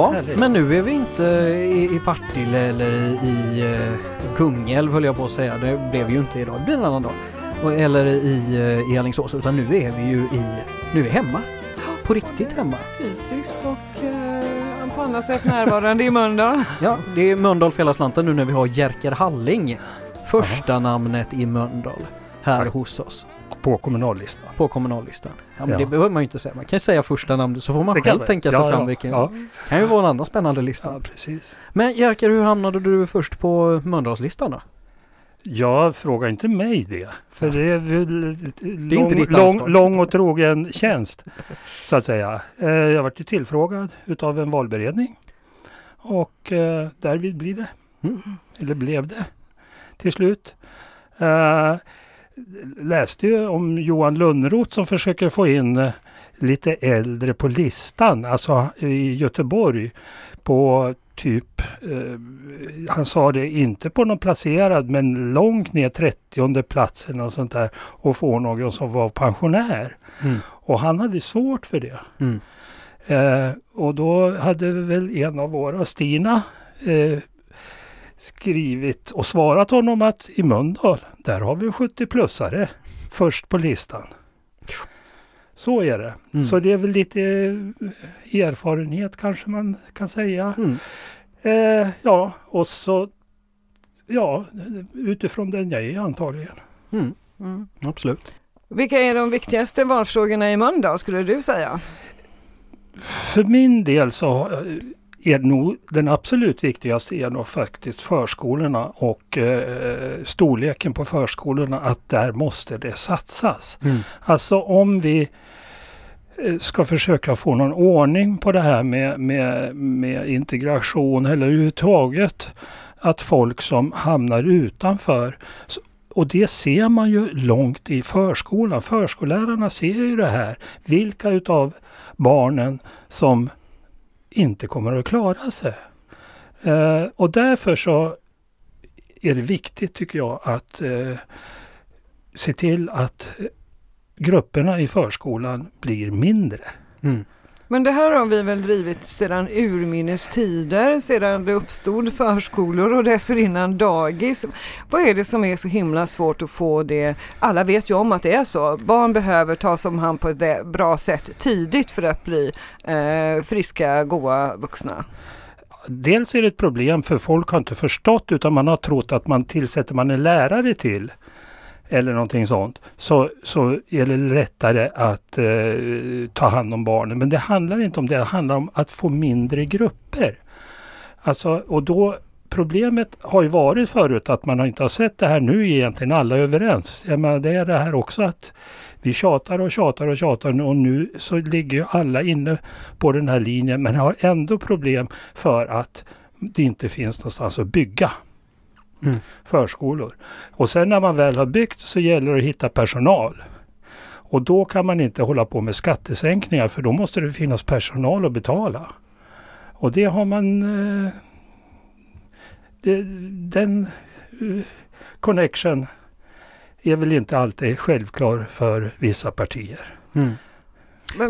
Ja, men nu är vi inte i, i Partille eller i, i uh, Kungälv höll jag på att säga. Det blev ju inte idag, det blir en annan dag. Eller i, uh, i Alingsås utan nu är vi ju i, nu är vi hemma. På riktigt hemma. Fysiskt och uh, på annat sätt närvarande i Mölndal. Ja, det är Mölndal för hela slanten nu när vi har Jerker Halling. Första Aha. namnet i Mölndal här hos oss. På kommunallistan. På kommunallistan. Ja, men ja. det behöver man ju inte säga. Man kan ju säga första namnet så får man det själv tänka sig ja, fram vilken. Ja. kan ju vara en annan spännande lista. Precis. Men Jerker, hur hamnade du först på Mölndalslistan då? Ja, fråga inte mig det. För det är väl det är lång, lång, lång, och trogen tjänst. Så att säga. Eh, jag varit tillfrågad utav en valberedning. Och eh, därvid blir det. Mm. Eller blev det till slut. Läste ju om Johan Lönnroth som försöker få in uh, lite äldre på listan, alltså i Göteborg på typ, uh, han sa det inte på någon placerad men långt ner 30 plats eller något sånt där och få någon som var pensionär. Mm. Och han hade svårt för det. Mm. Eh, och då hade väl en av våra, Stina, eh, skrivit och svarat honom att i Mölndal, där har vi en 70-plussare först på listan. Så är det. Mm. Så det är väl lite eh, erfarenhet kanske man kan säga. Mm. Eh, ja, och så ja, utifrån den jag är antagligen. Mm. mm. Absolut. Vilka är de viktigaste valfrågorna i Mölndal skulle du säga? För min del så är nog den absolut viktigaste är nog faktiskt förskolorna och eh, storleken på förskolorna att där måste det satsas. Mm. Alltså om vi eh, ska försöka få någon ordning på det här med, med, med integration eller överhuvudtaget att folk som hamnar utanför och det ser man ju långt i förskolan. Förskollärarna ser ju det här. Vilka utav barnen som inte kommer att klara sig. Eh, och därför så är det viktigt tycker jag att eh, se till att eh, grupperna i förskolan blir mindre. Mm. Men det här har vi väl drivit sedan urminnes tider, sedan det uppstod förskolor och dessförinnan dagis. Vad är det som är så himla svårt att få det? Alla vet ju om att det är så. Barn behöver tas om hand på ett bra sätt tidigt för att bli eh, friska, goa vuxna. Dels är det ett problem för folk har inte förstått utan man har trott att man tillsätter man en lärare till eller någonting sånt, så, så är det lättare att eh, ta hand om barnen. Men det handlar inte om det, det handlar om att få mindre grupper. Alltså, och då Problemet har ju varit förut att man inte har sett det här. Nu är egentligen alla överens. Jag menar, det är det här också att vi tjatar och tjatar och tjatar och nu så ligger ju alla inne på den här linjen men har ändå problem för att det inte finns någonstans att bygga mm. förskolor. Och sen när man väl har byggt så gäller det att hitta personal. Och då kan man inte hålla på med skattesänkningar för då måste det finnas personal att betala. Och det har man... Eh, det, den eh, connection är väl inte alltid självklar för vissa partier. Mm.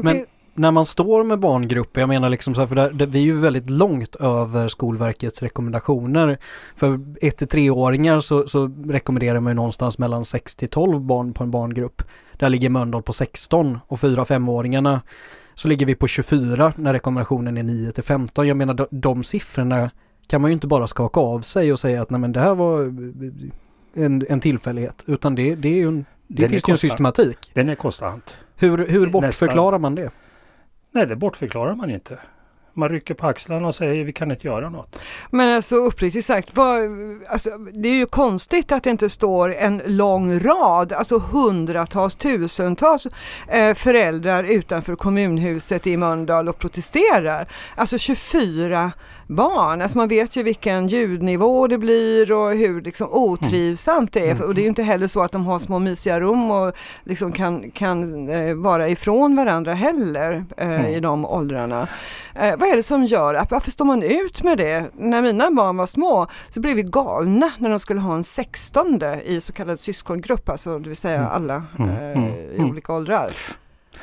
Men, när man står med barngrupper, jag menar liksom så här, för där, det, vi är ju väldigt långt över Skolverkets rekommendationer. För 1-3-åringar så, så rekommenderar man ju någonstans mellan 6 12 barn på en barngrupp. Där ligger Mölndal på 16 och 4-5-åringarna så ligger vi på 24 när rekommendationen är 9 15. Jag menar de, de siffrorna kan man ju inte bara skaka av sig och säga att nej men det här var en, en tillfällighet utan det, det är ju en, det finns ju en systematik. Den är konstant. Hur, hur bortförklarar man det? Nej, det bortförklarar man inte. Man rycker på axlarna och säger vi kan inte göra något. Men alltså uppriktigt sagt, vad, alltså, det är ju konstigt att det inte står en lång rad, alltså hundratals, tusentals eh, föräldrar utanför kommunhuset i Mölndal och protesterar. Alltså 24 barn. Alltså man vet ju vilken ljudnivå det blir och hur liksom otrivsamt det är. Mm. Och det är ju inte heller så att de har små mysiga rum och liksom kan, kan eh, vara ifrån varandra heller eh, mm. i de åldrarna. Eh, vad är det som gör att varför står man ut med det? När mina barn var små så blev vi galna när de skulle ha en sextonde i så kallad syskongrupp, alltså det vill säga mm. alla eh, i olika åldrar.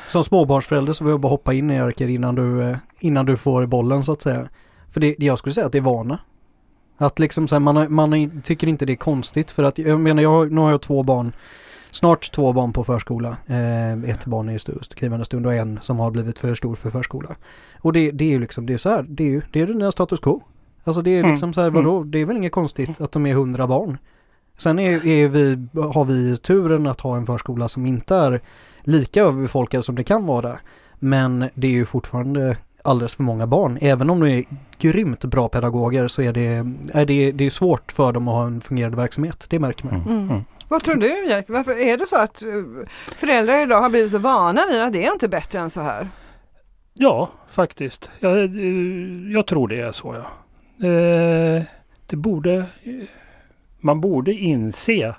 Som småbarnsförälder så vill jag bara hoppa in i Jerker innan du, eh, innan du får bollen så att säga. För det, jag skulle säga att det är vana. Att liksom så här, man, man tycker inte det är konstigt för att jag menar jag, nu har jag två barn snart två barn på förskola. Eh, ett barn i skrivande stund och en som har blivit för stor för förskola. Och det, det är ju liksom, det är så här, det är ju det är den status quo. Alltså det är mm. liksom så här, vadå, mm. det är väl inget konstigt att de är hundra barn. Sen är, är vi, har vi turen att ha en förskola som inte är lika överbefolkad som det kan vara. Men det är ju fortfarande alldeles för många barn. Även om de är grymt bra pedagoger så är det, är det, det är svårt för dem att ha en fungerande verksamhet. Det märker man. Mm. Mm. Vad tror du Jerker? Varför är det så att eh, föräldrar idag har blivit så vana vid att det är inte bättre än så här? Ja, faktiskt. Jag, eh, jag tror det är så ja. Eh, det borde, man borde inse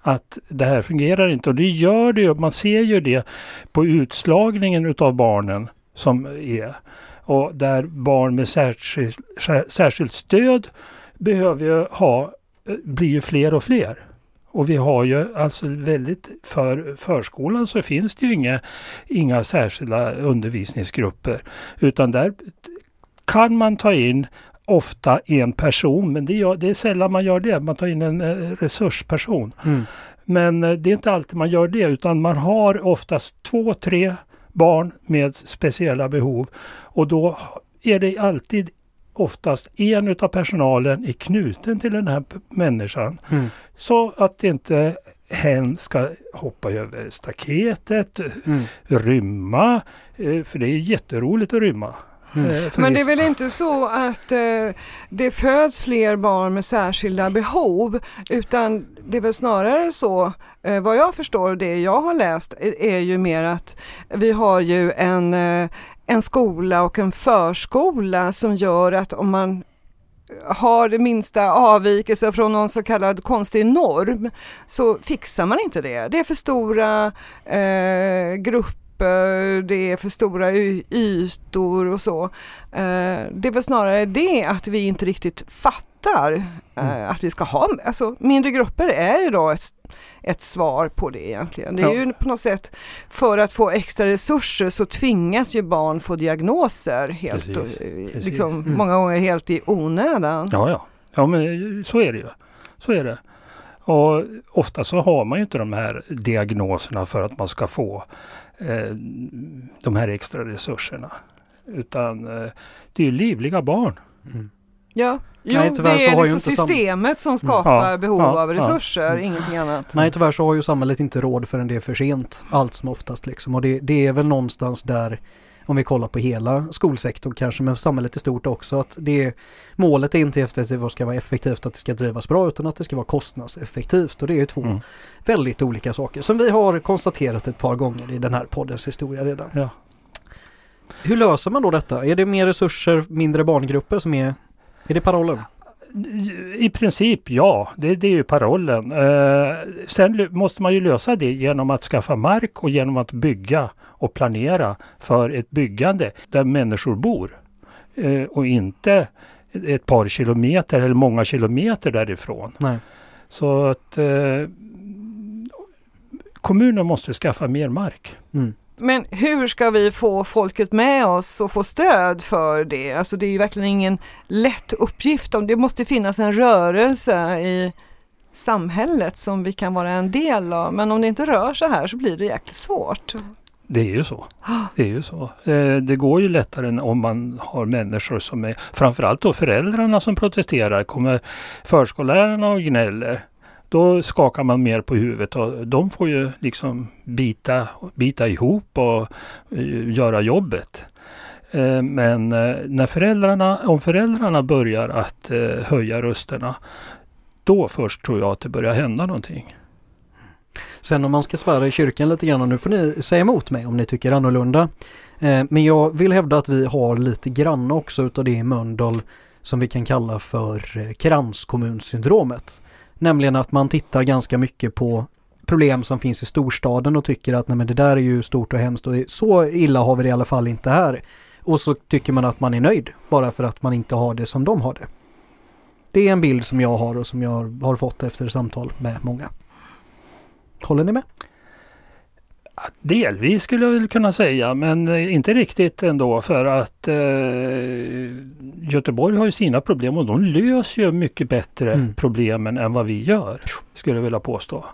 att det här fungerar inte och det gör det ju. Man ser ju det på utslagningen utav barnen som är. Och där barn med särskilt, särskilt stöd behöver ju ha, blir ju fler och fler. Och vi har ju alltså väldigt, för förskolan så finns det ju inga, inga särskilda undervisningsgrupper. Utan där kan man ta in ofta en person, men det, gör, det är sällan man gör det. Man tar in en eh, resursperson. Mm. Men eh, det är inte alltid man gör det utan man har oftast två, tre barn med speciella behov. Och då är det alltid oftast en utav personalen är knuten till den här människan. Mm. Så att inte hen ska hoppa över staketet, mm. rymma. Eh, för det är jätteroligt att rymma. Mm. Eh, Men det är väl inte så att eh, det föds fler barn med särskilda behov utan det är väl snarare så, eh, vad jag förstår det jag har läst är, är ju mer att vi har ju en, eh, en skola och en förskola som gör att om man har det minsta avvikelse från någon så kallad konstig norm så fixar man inte det. Det är för stora eh, grupper, det är för stora ytor och så. Eh, det är väl snarare det att vi inte riktigt fattar eh, mm. att vi ska ha, alltså mindre grupper är ju då ett ett svar på det egentligen. Det är ja. ju på något sätt för att få extra resurser så tvingas ju barn få diagnoser helt Precis. Och, eh. Liksom, mm. många gånger helt i onödan. Ja, ja. ja men så är det ju. Så är det. Och ofta så har man ju inte de här diagnoserna för att man ska få de här extra resurserna. Utan eh, det är ju livliga barn. Mm. Ja, jo, Nej, det är liksom systemet som skapar ja, behov ja, av resurser, ja. ingenting annat. Nej, tyvärr så har ju samhället inte råd förrän det är för sent, allt som oftast liksom. Och det, det är väl någonstans där, om vi kollar på hela skolsektorn kanske, men samhället i stort också, att det målet är inte efter att det ska vara effektivt, att det ska drivas bra, utan att det ska vara kostnadseffektivt. Och det är två mm. väldigt olika saker som vi har konstaterat ett par gånger i den här poddens historia redan. Ja. Hur löser man då detta? Är det mer resurser, mindre barngrupper som är är det parollen? I princip ja, det, det är ju parollen. Eh, sen måste man ju lösa det genom att skaffa mark och genom att bygga och planera för ett byggande där människor bor. Eh, och inte ett par kilometer eller många kilometer därifrån. Nej. Så att eh, kommunen måste skaffa mer mark. Mm. Men hur ska vi få folket med oss och få stöd för det? Alltså det är ju verkligen ingen lätt uppgift. Det måste finnas en rörelse i samhället som vi kan vara en del av. Men om det inte rör sig här så blir det jäkligt svårt. Det är ju så. Det är ju så. Eh, det går ju lättare än om man har människor som är, framförallt då föräldrarna som protesterar, kommer förskollärarna och gnäller då skakar man mer på huvudet och de får ju liksom bita, bita ihop och eh, göra jobbet. Eh, men eh, när föräldrarna, om föräldrarna börjar att höja rösterna, då först tror jag att det börjar hända någonting. Sen om man ska svära i kyrkan lite grann, och nu får ni säga emot mig om ni tycker annorlunda. Men jag vill hävda att vi har lite grann också utav det i Mölndal som vi kan kalla för kranskommunsyndromet. Nämligen att man tittar ganska mycket på problem som finns i storstaden och tycker att nej men det där är ju stort och hemskt och så illa har vi det i alla fall inte här. Och så tycker man att man är nöjd bara för att man inte har det som de har det. Det är en bild som jag har och som jag har fått efter samtal med många. Håller ni med? Delvis skulle jag väl kunna säga men eh, inte riktigt ändå för att eh, Göteborg har ju sina problem och de löser ju mycket bättre mm. problemen än vad vi gör. Skulle jag vilja påstå.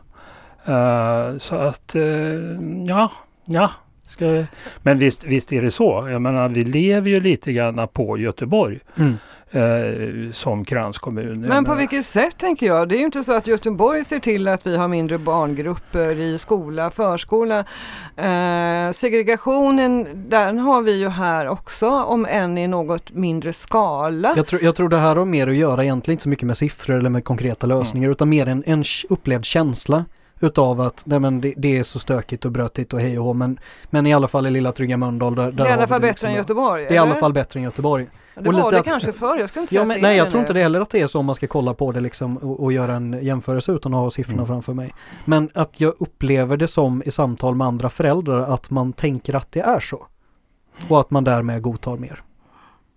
Uh, så att uh, ja, ja. Ska, men visst, visst är det så. Jag menar vi lever ju lite grann på Göteborg. Mm eh, som kranskommun. Men på vilket sätt tänker jag? Det är ju inte så att Göteborg ser till att vi har mindre barngrupper i skola, förskola. Eh, segregationen, den har vi ju här också, om än i något mindre skala. Jag tror, jag tror det här har mer att göra egentligen inte så mycket med siffror eller med konkreta lösningar mm. utan mer en, en upplevd känsla utav att nej men det, det, är så stökigt och brötigt och hej och hå men, men i alla fall i lilla trygga Mölndal där, där Det är i alla fall bättre liksom än Göteborg? Det är i alla fall bättre än Göteborg. Det och var det att, kanske förr, jag skulle inte säga ja, men, Nej jag tror inte det heller att det är så om man ska kolla på det liksom och, och göra en jämförelse utan att ha siffrorna mm. framför mig. Men att jag upplever det som i samtal med andra föräldrar att man tänker att det är så. Och att man därmed godtar mer.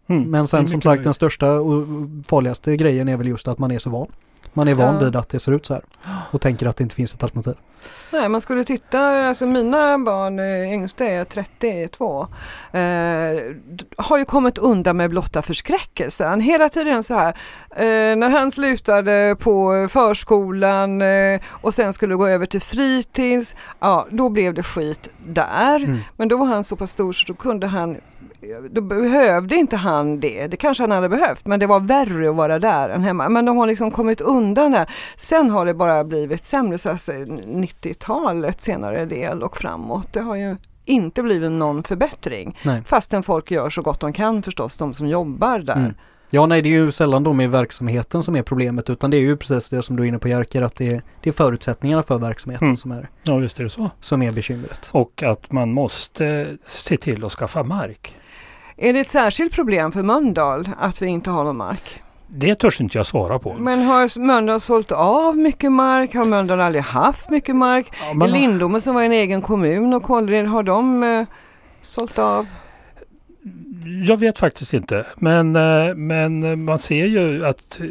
Mm. Men sen som sagt den största och farligaste grejen är väl just att man är så van. Man är van vid att det ser ut så här och tänker att det inte finns ett alternativ. Nej, man skulle titta, alltså mina barn, eh, yngsta är 32, eh, har ju kommit undan med blotta förskräckelsen. Hela tiden så här, eh, när han slutade på förskolan eh, och sen skulle gå över till fritids, ja då blev det skit där. Mm. Men då var han så pass stor så då kunde han då behövde inte han det. Det kanske han hade behövt men det var värre att vara där än hemma. Men de har liksom kommit undan det. Sen har det bara blivit sämre, så alltså 90-talet senare del och framåt. Det har ju inte blivit någon förbättring. Nej. Fastän folk gör så gott de kan förstås, de som jobbar där. Mm. Ja, nej, det är ju sällan de i verksamheten som är problemet utan det är ju precis det som du är inne på Jerker att det är, det är förutsättningarna för verksamheten mm. som är Ja, visst är det så. Som är bekymret. Och att man måste se till att skaffa mark. Är det ett särskilt problem för Mölndal att vi inte har någon mark? Det törs inte jag svara på. Men har Mölndal sålt av mycket mark? Har Mölndal aldrig haft mycket mark? Ja, man... Lindome som var en egen kommun och Kållered, har de eh, sålt av? Jag vet faktiskt inte. Men, eh, men man ser ju att eh,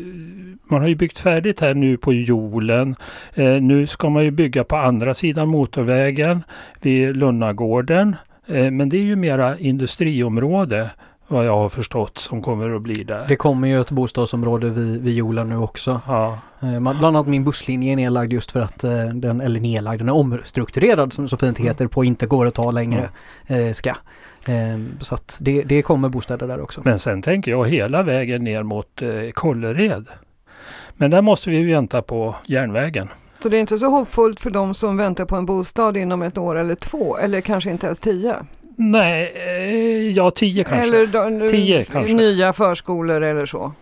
man har ju byggt färdigt här nu på Jolen. Eh, nu ska man ju bygga på andra sidan motorvägen vid Lunnagården. Eh, men det är ju mera industriområde vad jag har förstått som kommer att bli där. Det kommer ju ett bostadsområde vid, vid Jola nu också. Ja. Eh, bland annat min busslinje är nedlagd just för att eh, den, eller nedlagd, den är omstrukturerad som så fint heter på inte går att ta längre mm. ska. Så att det, det kommer bostäder där också. Men sen tänker jag hela vägen ner mot Kållered. Men där måste vi vänta på järnvägen. Så det är inte så hoppfullt för de som väntar på en bostad inom ett år eller två eller kanske inte ens tio? Nej, eh, ja tio kanske. Eller de, tio kanske. nya förskolor eller så?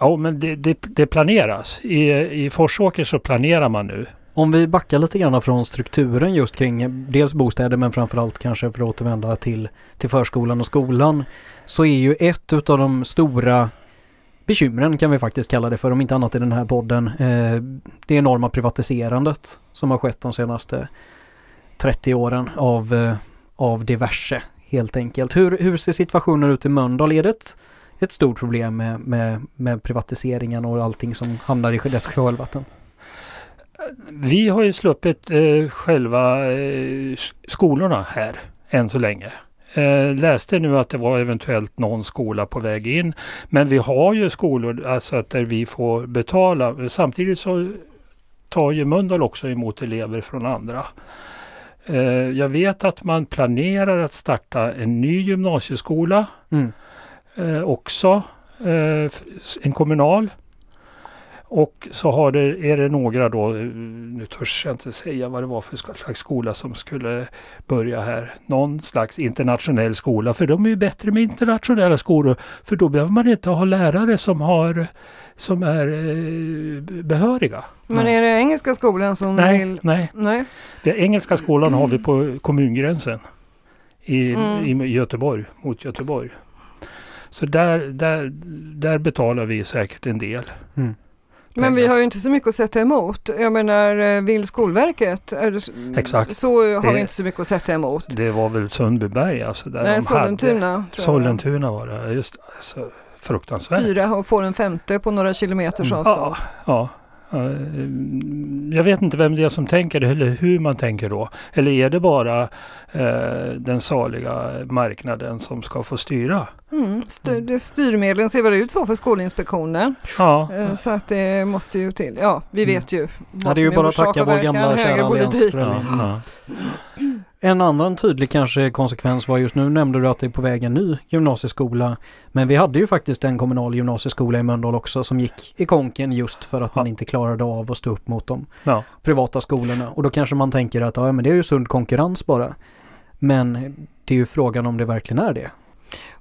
Ja, men det, det, det planeras. I, I Forsåker så planerar man nu. Om vi backar lite grann från strukturen just kring dels bostäder men framförallt kanske för att återvända till, till förskolan och skolan så är ju ett utav de stora bekymren kan vi faktiskt kalla det för, om inte annat i den här podden. Eh, det enorma privatiserandet som har skett de senaste 30 åren av, eh, av diverse helt enkelt. Hur, hur ser situationen ut i Mölndal? Är det ett, ett stort problem med, med, med privatiseringen och allting som hamnar i dess kölvatten? Vi har ju sluppit eh, själva eh, skolorna här än så länge. Eh, läste nu att det var eventuellt någon skola på väg in. Men vi har ju skolor alltså där vi får betala. Samtidigt så tar ju Mölndal också emot elever från andra. Eh, jag vet att man planerar att starta en ny gymnasieskola mm. eh, också. Eh, en kommunal. Och så har det, är det några då, nu törs jag inte säga vad det var för slags skola som skulle börja här. Någon slags internationell skola, för de är ju bättre med internationella skolor. För då behöver man inte ha lärare som, har, som är eh, behöriga. Men är det engelska skolan som nej, vill? Nej, nej. Den engelska skolan har vi på kommungränsen i, mm. i Göteborg, mot Göteborg. Så där, där, där betalar vi säkert en del. Mm. Men vi har ju inte så mycket att sätta emot. Jag menar, eh, vill Skolverket, Exakt. så har det, vi inte så mycket att sätta emot. Det var väl Sundbyberg alltså. Där Nej, Sollentuna. Hade, Sollentuna var det, just alltså, fruktansvärt. Fyra och får en femte på några kilometers mm. avstånd. Ja, ja, jag vet inte vem det är som tänker eller hur man tänker då. Eller är det bara eh, den saliga marknaden som ska få styra? Mm, styr, styrmedlen ser väl ut så för Skolinspektionen. Ja. Eh, så att det måste ju till. Ja, vi mm. vet ju. Vad ja, det är ju bara att tacka vår gamla kära. Ja, en annan tydlig kanske konsekvens var just nu nämnde du att det är på väg en ny gymnasieskola. Men vi hade ju faktiskt en kommunal gymnasieskola i Mölndal också som gick i konken just för att man inte klarade av att stå upp mot de ja. privata skolorna. Och då kanske man tänker att ja, men det är ju sund konkurrens bara. Men det är ju frågan om det verkligen är det.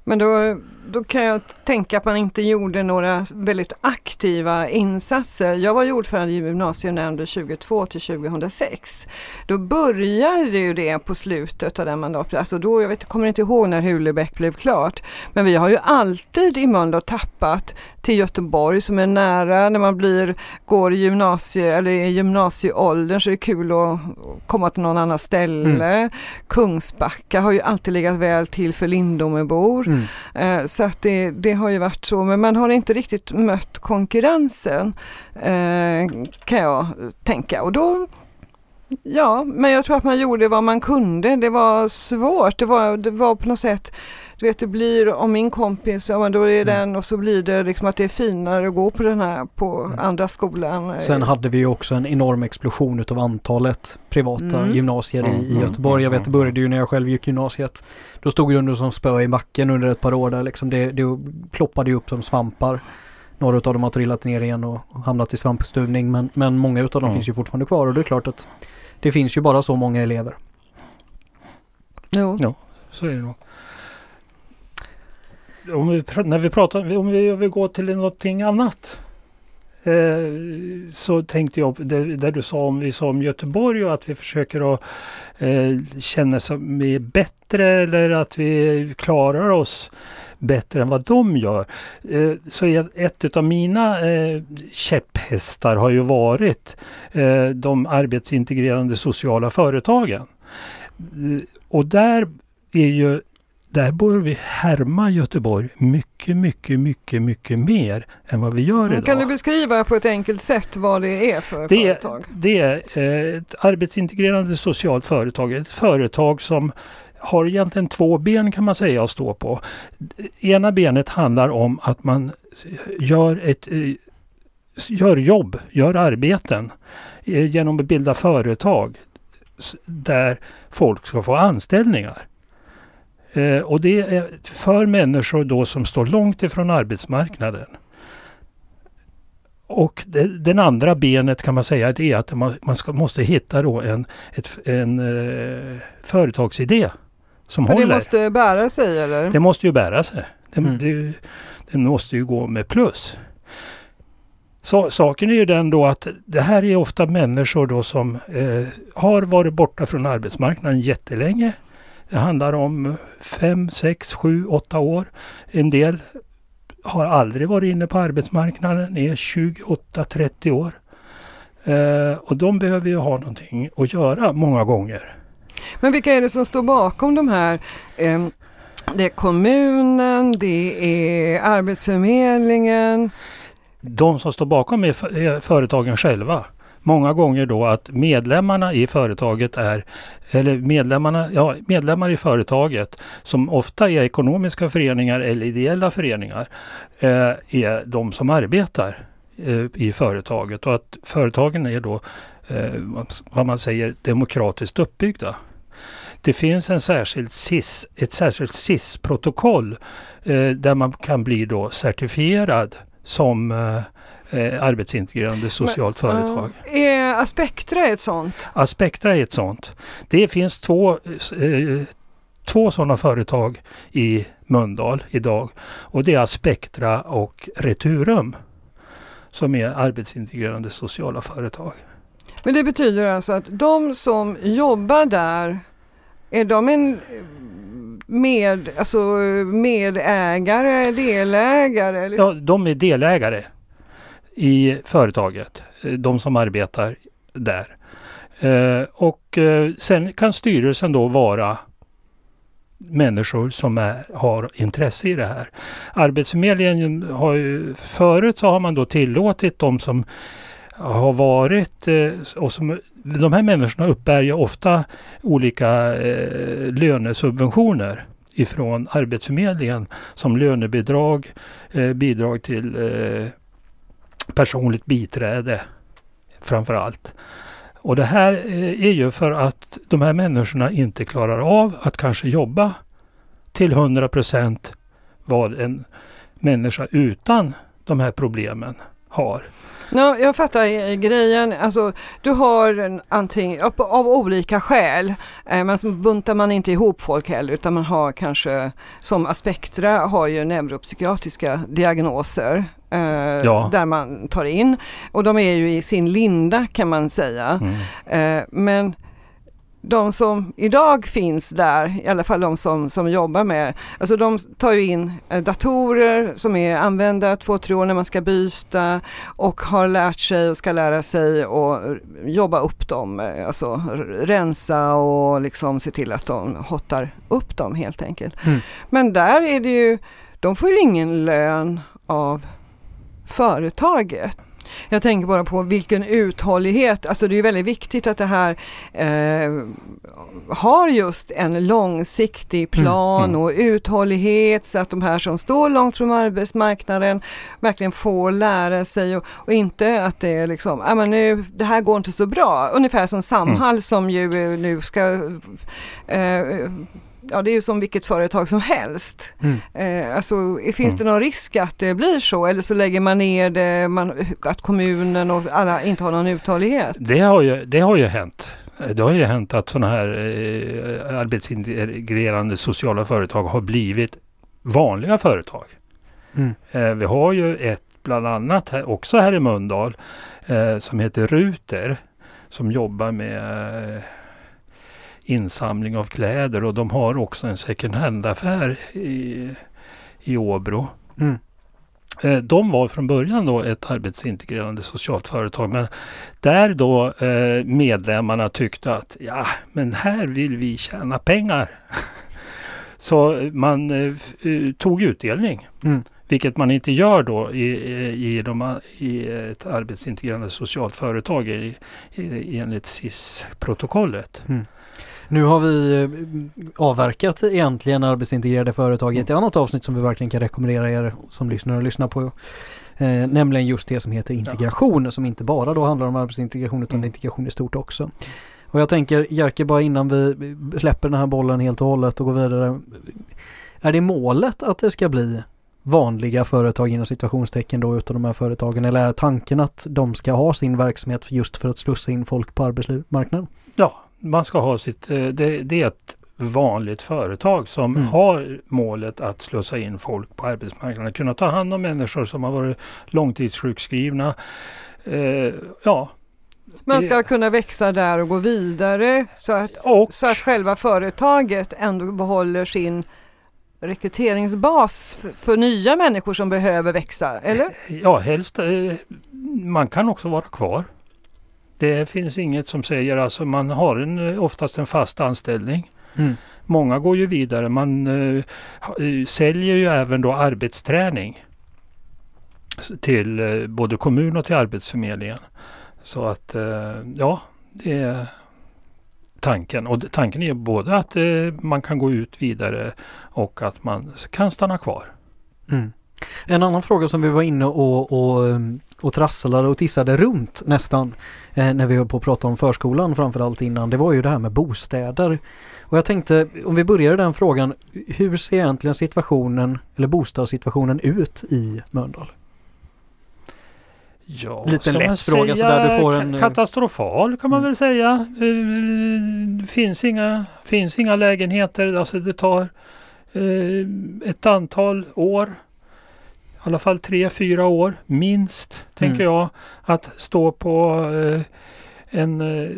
Men då, då kan jag tänka att man inte gjorde några väldigt aktiva insatser. Jag var ordförande i gymnasienämnden 22 till 2006. Då började ju det på slutet av den mandatperioden. Alltså då, jag vet, kommer inte ihåg när Hulebäck blev klart. Men vi har ju alltid i Mölndal tappat till Göteborg som är nära när man blir, går i gymnasie eller i gymnasieåldern så är det kul att komma till någon annan ställe. Mm. Kungsbacka har ju alltid legat väl till för Lindomebor. Mm. Eh, så att det, det har ju varit så, men man har inte riktigt mött konkurrensen eh, kan jag tänka. Och då Ja, men jag tror att man gjorde vad man kunde. Det var svårt. Det var, det var på något sätt du vet det blir om min kompis, ja men då är mm. den och så blir det liksom att det är finare att gå på den här på mm. andra skolan. Sen hade vi ju också en enorm explosion utav antalet privata mm. gymnasier i, i mm. Göteborg. Jag vet det började ju när jag själv gick gymnasiet. Då stod det under som spö i backen under ett par år där liksom det, det ploppade ju upp som svampar. Några av dem har trillat ner igen och hamnat i svampstuvning men, men många av dem mm. finns ju fortfarande kvar och det är klart att det finns ju bara så många elever. Jo. Ja, så är det nog om vi, när vi pratar, om vi, om vi går till någonting annat. Eh, så tänkte jag, det, det, du sa om, vi sa om Göteborg och att vi försöker att eh, känna oss bättre eller att vi klarar oss bättre än vad de gör. Eh, så ett av mina eh, käpphästar har ju varit eh, de arbetsintegrerande sociala företagen. Eh, och där är ju där bör vi härma Göteborg mycket, mycket, mycket, mycket mer än vad vi gör idag. Kan du beskriva på ett enkelt sätt vad det är för det, företag? Det är eh, ett arbetsintegrerande socialt företag. Ett företag som har egentligen två ben kan man säga att stå på. Ena benet handlar om att man gör, ett, eh, gör jobb, gör arbeten eh, genom att bilda företag där folk ska få anställningar. Eh, och det är för människor då som står långt ifrån arbetsmarknaden. Och det, den andra benet kan man säga det är att man, man ska, måste hitta då en, ett, en eh, företagsidé som För håller. det måste bära sig eller? Det måste ju bära sig. Det, mm. det, det måste ju gå med plus. Så, saken är ju den då att det här är ofta människor då som eh, har varit borta från arbetsmarknaden jättelänge. Det handlar om fem, sex, sju, åtta år. En del har aldrig varit inne på arbetsmarknaden, är 28-30 år. Eh, och de behöver ju ha någonting att göra många gånger. Men vilka är det som står bakom de här eh, det är kommunen, det är Arbetsförmedlingen. De som står bakom är företagen själva många gånger då att medlemmarna i företaget är, eller medlemmarna, ja, medlemmar i företaget som ofta är ekonomiska föreningar eller ideella föreningar eh, är de som arbetar eh, i företaget och att företagen är då eh, vad man säger demokratiskt uppbyggda. Det finns en särskild CIS, ett särskilt SIS-protokoll eh, där man kan bli då certifierad som eh, eh, arbetsintegrerande socialt Men, företag. Uh, är Aspektra ett sånt? Aspektra är ett sånt. Det finns två, eh, två sådana företag i Mölndal idag och det är Aspektra och Returum som är arbetsintegrerande sociala företag. Men det betyder alltså att de som jobbar där, är de en med, alltså medägare, delägare? Eller? Ja, de är delägare i företaget, eh, de som arbetar där. Eh, och eh, sen kan styrelsen då vara människor som är, har intresse i det här. Arbetsförmedlingen har ju, förut så har man då tillåtit de som har varit och som de här människorna uppbär ju ofta olika eh, lönesubventioner ifrån Arbetsförmedlingen som lönebidrag, eh, bidrag till eh, personligt biträde framför allt. Och det här eh, är ju för att de här människorna inte klarar av att kanske jobba till 100 procent vad en människa utan de här problemen har. No, jag fattar eh, grejen. Alltså, du har antingen, av, av olika skäl, eh, men så buntar man inte ihop folk heller utan man har kanske, som Aspektra har ju neuropsykiatriska diagnoser eh, ja. där man tar in och de är ju i sin linda kan man säga. Mm. Eh, men de som idag finns där, i alla fall de som, som jobbar med, alltså de tar ju in eh, datorer som är använda två, tre år när man ska byta och har lärt sig och ska lära sig och jobba upp dem, alltså rensa och liksom se till att de hottar upp dem helt enkelt. Mm. Men där är det ju, de får ju ingen lön av företaget. Jag tänker bara på vilken uthållighet, alltså det är väldigt viktigt att det här eh, har just en långsiktig mm, plan mm, mm. och uthållighet så att de här som står långt från arbetsmarknaden verkligen får lära sig och, och inte att det är liksom, ja men nu, det här går inte så bra. Ungefär som Samhall mm. som ju nu ska eh, ja det är ju som vilket företag som helst. Mm. Eh, alltså, finns mm. det någon risk att det blir så eller så lägger man ner det, man, att kommunen och alla inte har någon uthållighet? Det har ju, det har ju hänt. Det har ju hänt att sådana här eh, arbetsintegrerande sociala företag har blivit vanliga företag. Mm. Eh, vi har ju ett bland annat här, också här i Mölndal eh, som heter Ruter som jobbar med eh, insamling av kläder och de har också en second hand-affär i, i Åbro. Mm. Eh, de var från början då ett arbetsintegrerande socialt företag men där då eh, medlemmarna tyckte att ja men här vill vi tjäna pengar. Så man eh, tog utdelning. Mm. Vilket man inte gör då i, i, de, i ett arbetsintegrerande socialt företag i, i, enligt SIS-protokollet. Mm. Nu har vi eh, avverkat egentligen arbetsintegrerade företag i ett annat avsnitt som vi verkligen kan rekommendera er som lyssnar och lyssna på. Eh, nämligen just det som heter integration ja. som inte bara då handlar om arbetsintegration utan mm. integration i stort också. Och jag tänker Jerker bara innan vi släpper den här bollen helt och hållet och går vidare. Är det målet att det ska bli vanliga företag inom situationstecken då utav de här företagen eller är tanken att de ska ha sin verksamhet just för att slussa in folk på arbetsmarknaden? Ja, man ska ha sitt, eh, det, det är ett vanligt företag som mm. har målet att slussa in folk på arbetsmarknaden. Kunna ta hand om människor som har varit långtidssjukskrivna. Eh, ja, man ska kunna växa där och gå vidare så att, och, så att själva företaget ändå behåller sin rekryteringsbas för, för, nya människor som behöver växa, eller? Ja, helst. Eh, man kan också vara kvar. Det finns inget som säger, alltså man har en, eh, oftast en fast anställning. Mm. Många går ju vidare, man uh, säljer ju även då arbetsträning till uh, både kommun och till Arbetsförmedlingen. Så att uh, ja, det är tanken. Och tanken är både att man kan gå ut vidare och att man kan stanna kvar. Mm. En annan fråga som vi var inne och, och, och trasslade och tissade runt nästan eh, när vi höll på att prata om förskolan framförallt innan, det var ju det här med bostäder. Och jag tänkte, om vi börjar den frågan, hur ser egentligen situationen eller bostadssituationen ut i Mölndal? Ja, Lite lätt fråga sådär, du får en... Katastrofal kan man mm. väl säga. Det finns inga, finns inga lägenheter, alltså det tar eh, ett antal år i alla fall tre, fyra år minst, tänker mm. jag, att stå på eh, en eh,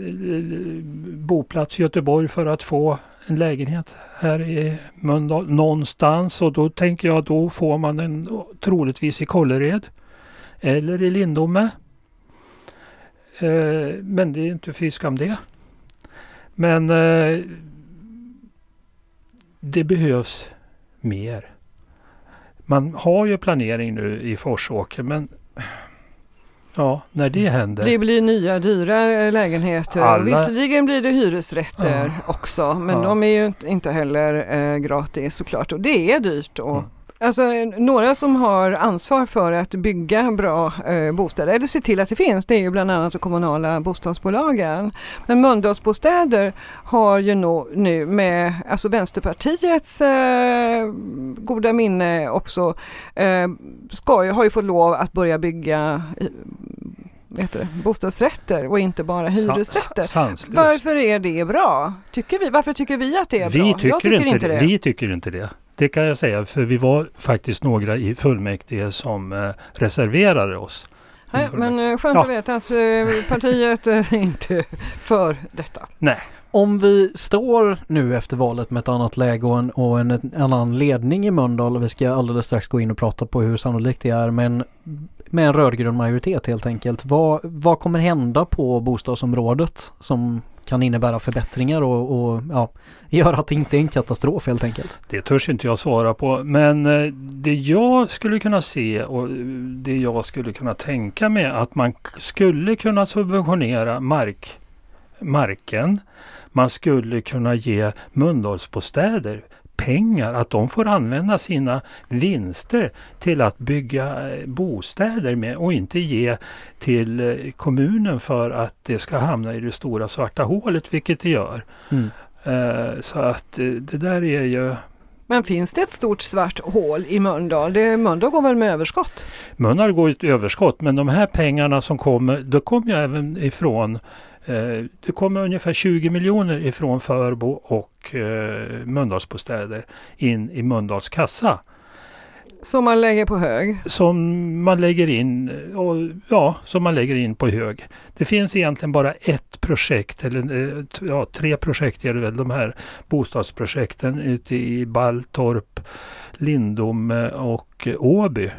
boplats i Göteborg för att få en lägenhet här i Mölndal någonstans och då tänker jag då får man den troligtvis i Kållered eller i Lindome. Eh, men det är inte fy skam det. Men eh, det behövs mer. Man har ju planering nu i Forsåker men Ja, när det händer. Det blir nya dyra lägenheter. Alla... visserligen blir det hyresrätter ja. också men ja. de är ju inte heller eh, gratis såklart och det är dyrt. Och, mm. Alltså några som har ansvar för att bygga bra eh, bostäder eller se till att det finns det är ju bland annat de kommunala bostadsbolagen. Men Mölndalsbostäder har ju no, nu med alltså Vänsterpartiets eh, goda minne också eh, ska ju, har ju fått lov att börja bygga vet du, bostadsrätter och inte bara hyresrätter. Sanslöst. Varför är det bra? Tycker vi, varför tycker vi att det är vi bra? Tycker Jag tycker inte, inte det. Vi tycker inte det. Det kan jag säga för vi var faktiskt några i fullmäktige som eh, reserverade oss. Nej, men eh, skönt ja. att veta att eh, partiet är inte för detta. Nej. Om vi står nu efter valet med ett annat läge och en, och en, en annan ledning i Mölndal och vi ska alldeles strax gå in och prata på hur sannolikt det är men med en rödgrön majoritet helt enkelt. Vad, vad kommer hända på bostadsområdet som kan innebära förbättringar och, och ja, göra att det inte är en katastrof helt enkelt? Det törs inte jag svara på. Men eh, det jag skulle kunna se och eh, det jag skulle kunna tänka mig att man skulle kunna subventionera mark, marken. Man skulle kunna ge Mölndalsbostäder pengar, att de får använda sina vinster till att bygga eh, bostäder med och inte ge till eh, kommunen för att det ska hamna i det stora svarta hålet, vilket det gör. Mm. Uh, så att det där är ju men finns det ett stort svart hål i Mölndal? Det, Mölndal går väl med överskott? Mölndal går ett överskott men de här pengarna som kommer, då kommer ju även ifrån Eh, det kommer ungefär 20 miljoner ifrån Förbo och eh, Mölndalsbostäder in i Mölndals kassa. Som man lägger på hög? Som man lägger in, och, ja, som man lägger in på hög. Det finns egentligen bara ett projekt, eller eh, ja, tre projekt är det väl, de här bostadsprojekten ute i Balltorp, Lindome och Åby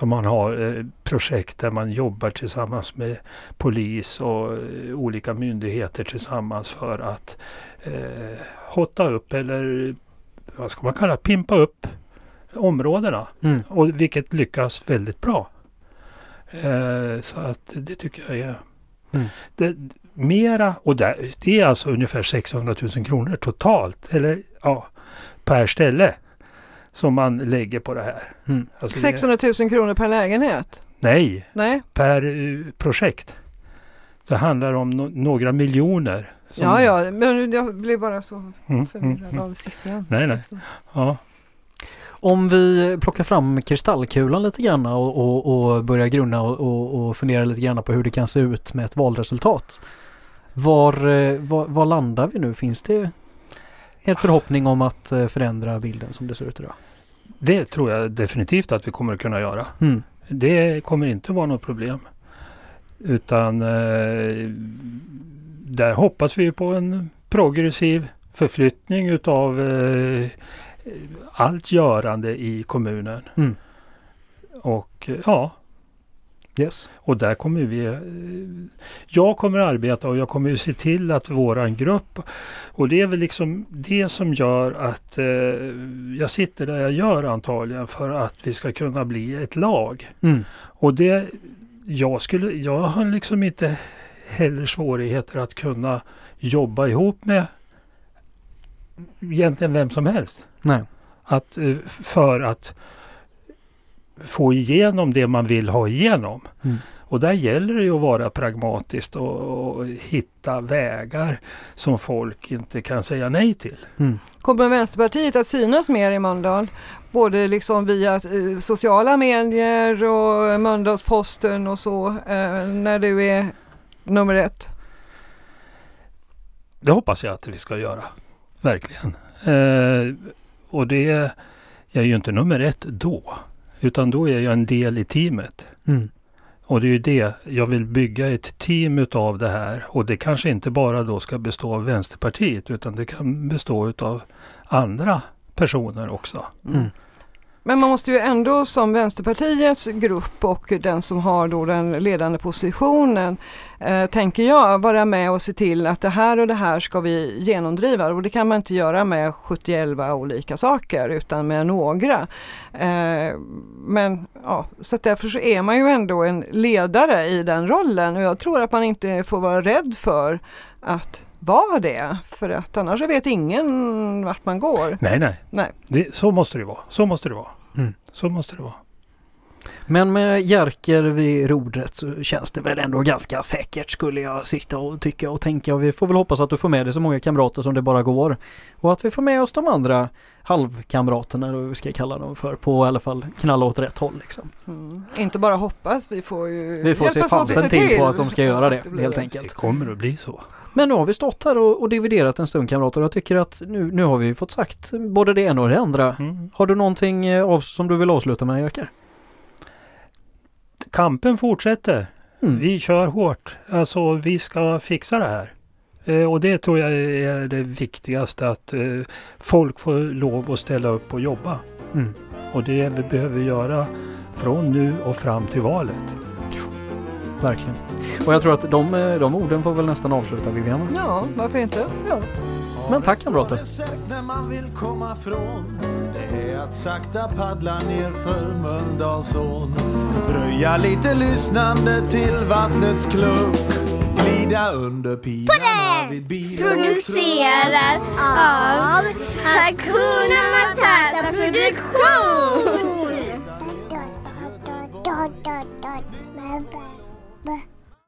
som man har eh, projekt där man jobbar tillsammans med polis och eh, olika myndigheter tillsammans för att eh, hotta upp eller vad ska man kalla pimpa upp områdena. Mm. Och vilket lyckas väldigt bra. Eh, så att det tycker jag är mm. det, mera och där, det är alltså ungefär 600 000 kronor totalt eller ja, per ställe som man lägger på det här. Mm. Alltså 600 000 kronor per lägenhet? Nej, Nej. per uh, projekt. Det handlar om no några miljoner. Ja, ja, men jag blev bara så mm, mm förvirrad mm, av siffran. Nej, nej. Ja. Om vi plockar fram kristallkulan lite grann och, och, och börjar grunna och, och, och fundera lite grann på hur det kan se ut med ett valresultat. Var, eh, var, var landar vi nu? Finns det en förhoppning om att eh, förändra bilden som det ser ut idag? Det tror jag definitivt att vi kommer att kunna göra. Mm. Det kommer inte vara något problem. Utan eh, där hoppas vi på en progressiv förflyttning utav eh, allt görande i kommunen. Mm. Och ja, Yes. Och där kommer vi, eh, jag kommer arbeta och jag kommer se till att våran grupp, och det är väl liksom det som gör att eh, jag sitter där jag gör antagligen för att vi ska kunna bli ett lag. Mm. Och det, jag skulle, jag har liksom inte heller svårigheter att kunna jobba ihop med egentligen vem som helst. Nej. Att, eh, för att få igenom det man vill ha igenom. Mm. Och där gäller det att vara pragmatisk och, och, hitta vägar som folk inte kan säga nej till. Mm. Kommer Vänsterpartiet att synas mer i Mölndal? Både liksom via eh, sociala medier och Mölndalsposten och så eh, när du är nummer ett? Det hoppas jag att vi ska göra. Verkligen. Eh, och det, jag är ju inte nummer ett då. Utan då är jag en del i teamet. Mm. Och det är ju det, jag vill bygga ett team utav det här. Och det kanske inte bara då ska bestå av Vänsterpartiet utan det kan bestå utav andra personer också. Mm. Men man måste ju ändå som Vänsterpartiets grupp och den som har då den ledande positionen eh, tänker jag vara med och se till att det här och det här ska vi genomdriva och det kan man inte göra med 71 olika saker utan med några. Eh, men ja, så därför så är man ju ändå en ledare i den rollen och jag tror att man inte får vara rädd för att vara det. För att annars vet ingen vart man går. Nej, nej. nej. Det, så måste det vara. Så måste det vara. Mm. Så måste det vara. Men med Jerker vid rodret så känns det väl ändå ganska säkert skulle jag sitta och tycka och tänka. Och vi får väl hoppas att du får med dig så många kamrater som det bara går. Och att vi får med oss de andra halvkamraterna, eller vad vi ska kalla dem för, på i alla fall knalla åt rätt håll. Liksom. Mm. Inte bara hoppas, vi får ju Vi får se fansen till, till på att de ska göra det, helt enkelt. Det kommer att bli så. Men nu har vi stått här och, och dividerat en stund kamrater och jag tycker att nu, nu har vi fått sagt både det ena och det andra. Mm. Har du någonting eh, av, som du vill avsluta med Jerker? Kampen fortsätter. Mm. Vi kör hårt. Alltså vi ska fixa det här. Eh, och det tror jag är det viktigaste att eh, folk får lov att ställa upp och jobba. Mm. Och det vi behöver göra från nu och fram till valet. Verkligen. Och jag tror att de, eh, de orden får väl nästan avsluta Viviana. Ja, varför inte? Ja. Men tack kamrater. När man vill komma från det är att sakta paddla ner för Mölndalsån Dröja lite lyssnande till vattnets klunk Glida under pilarna vid bil Produceras av Hakuna Matata Produktion!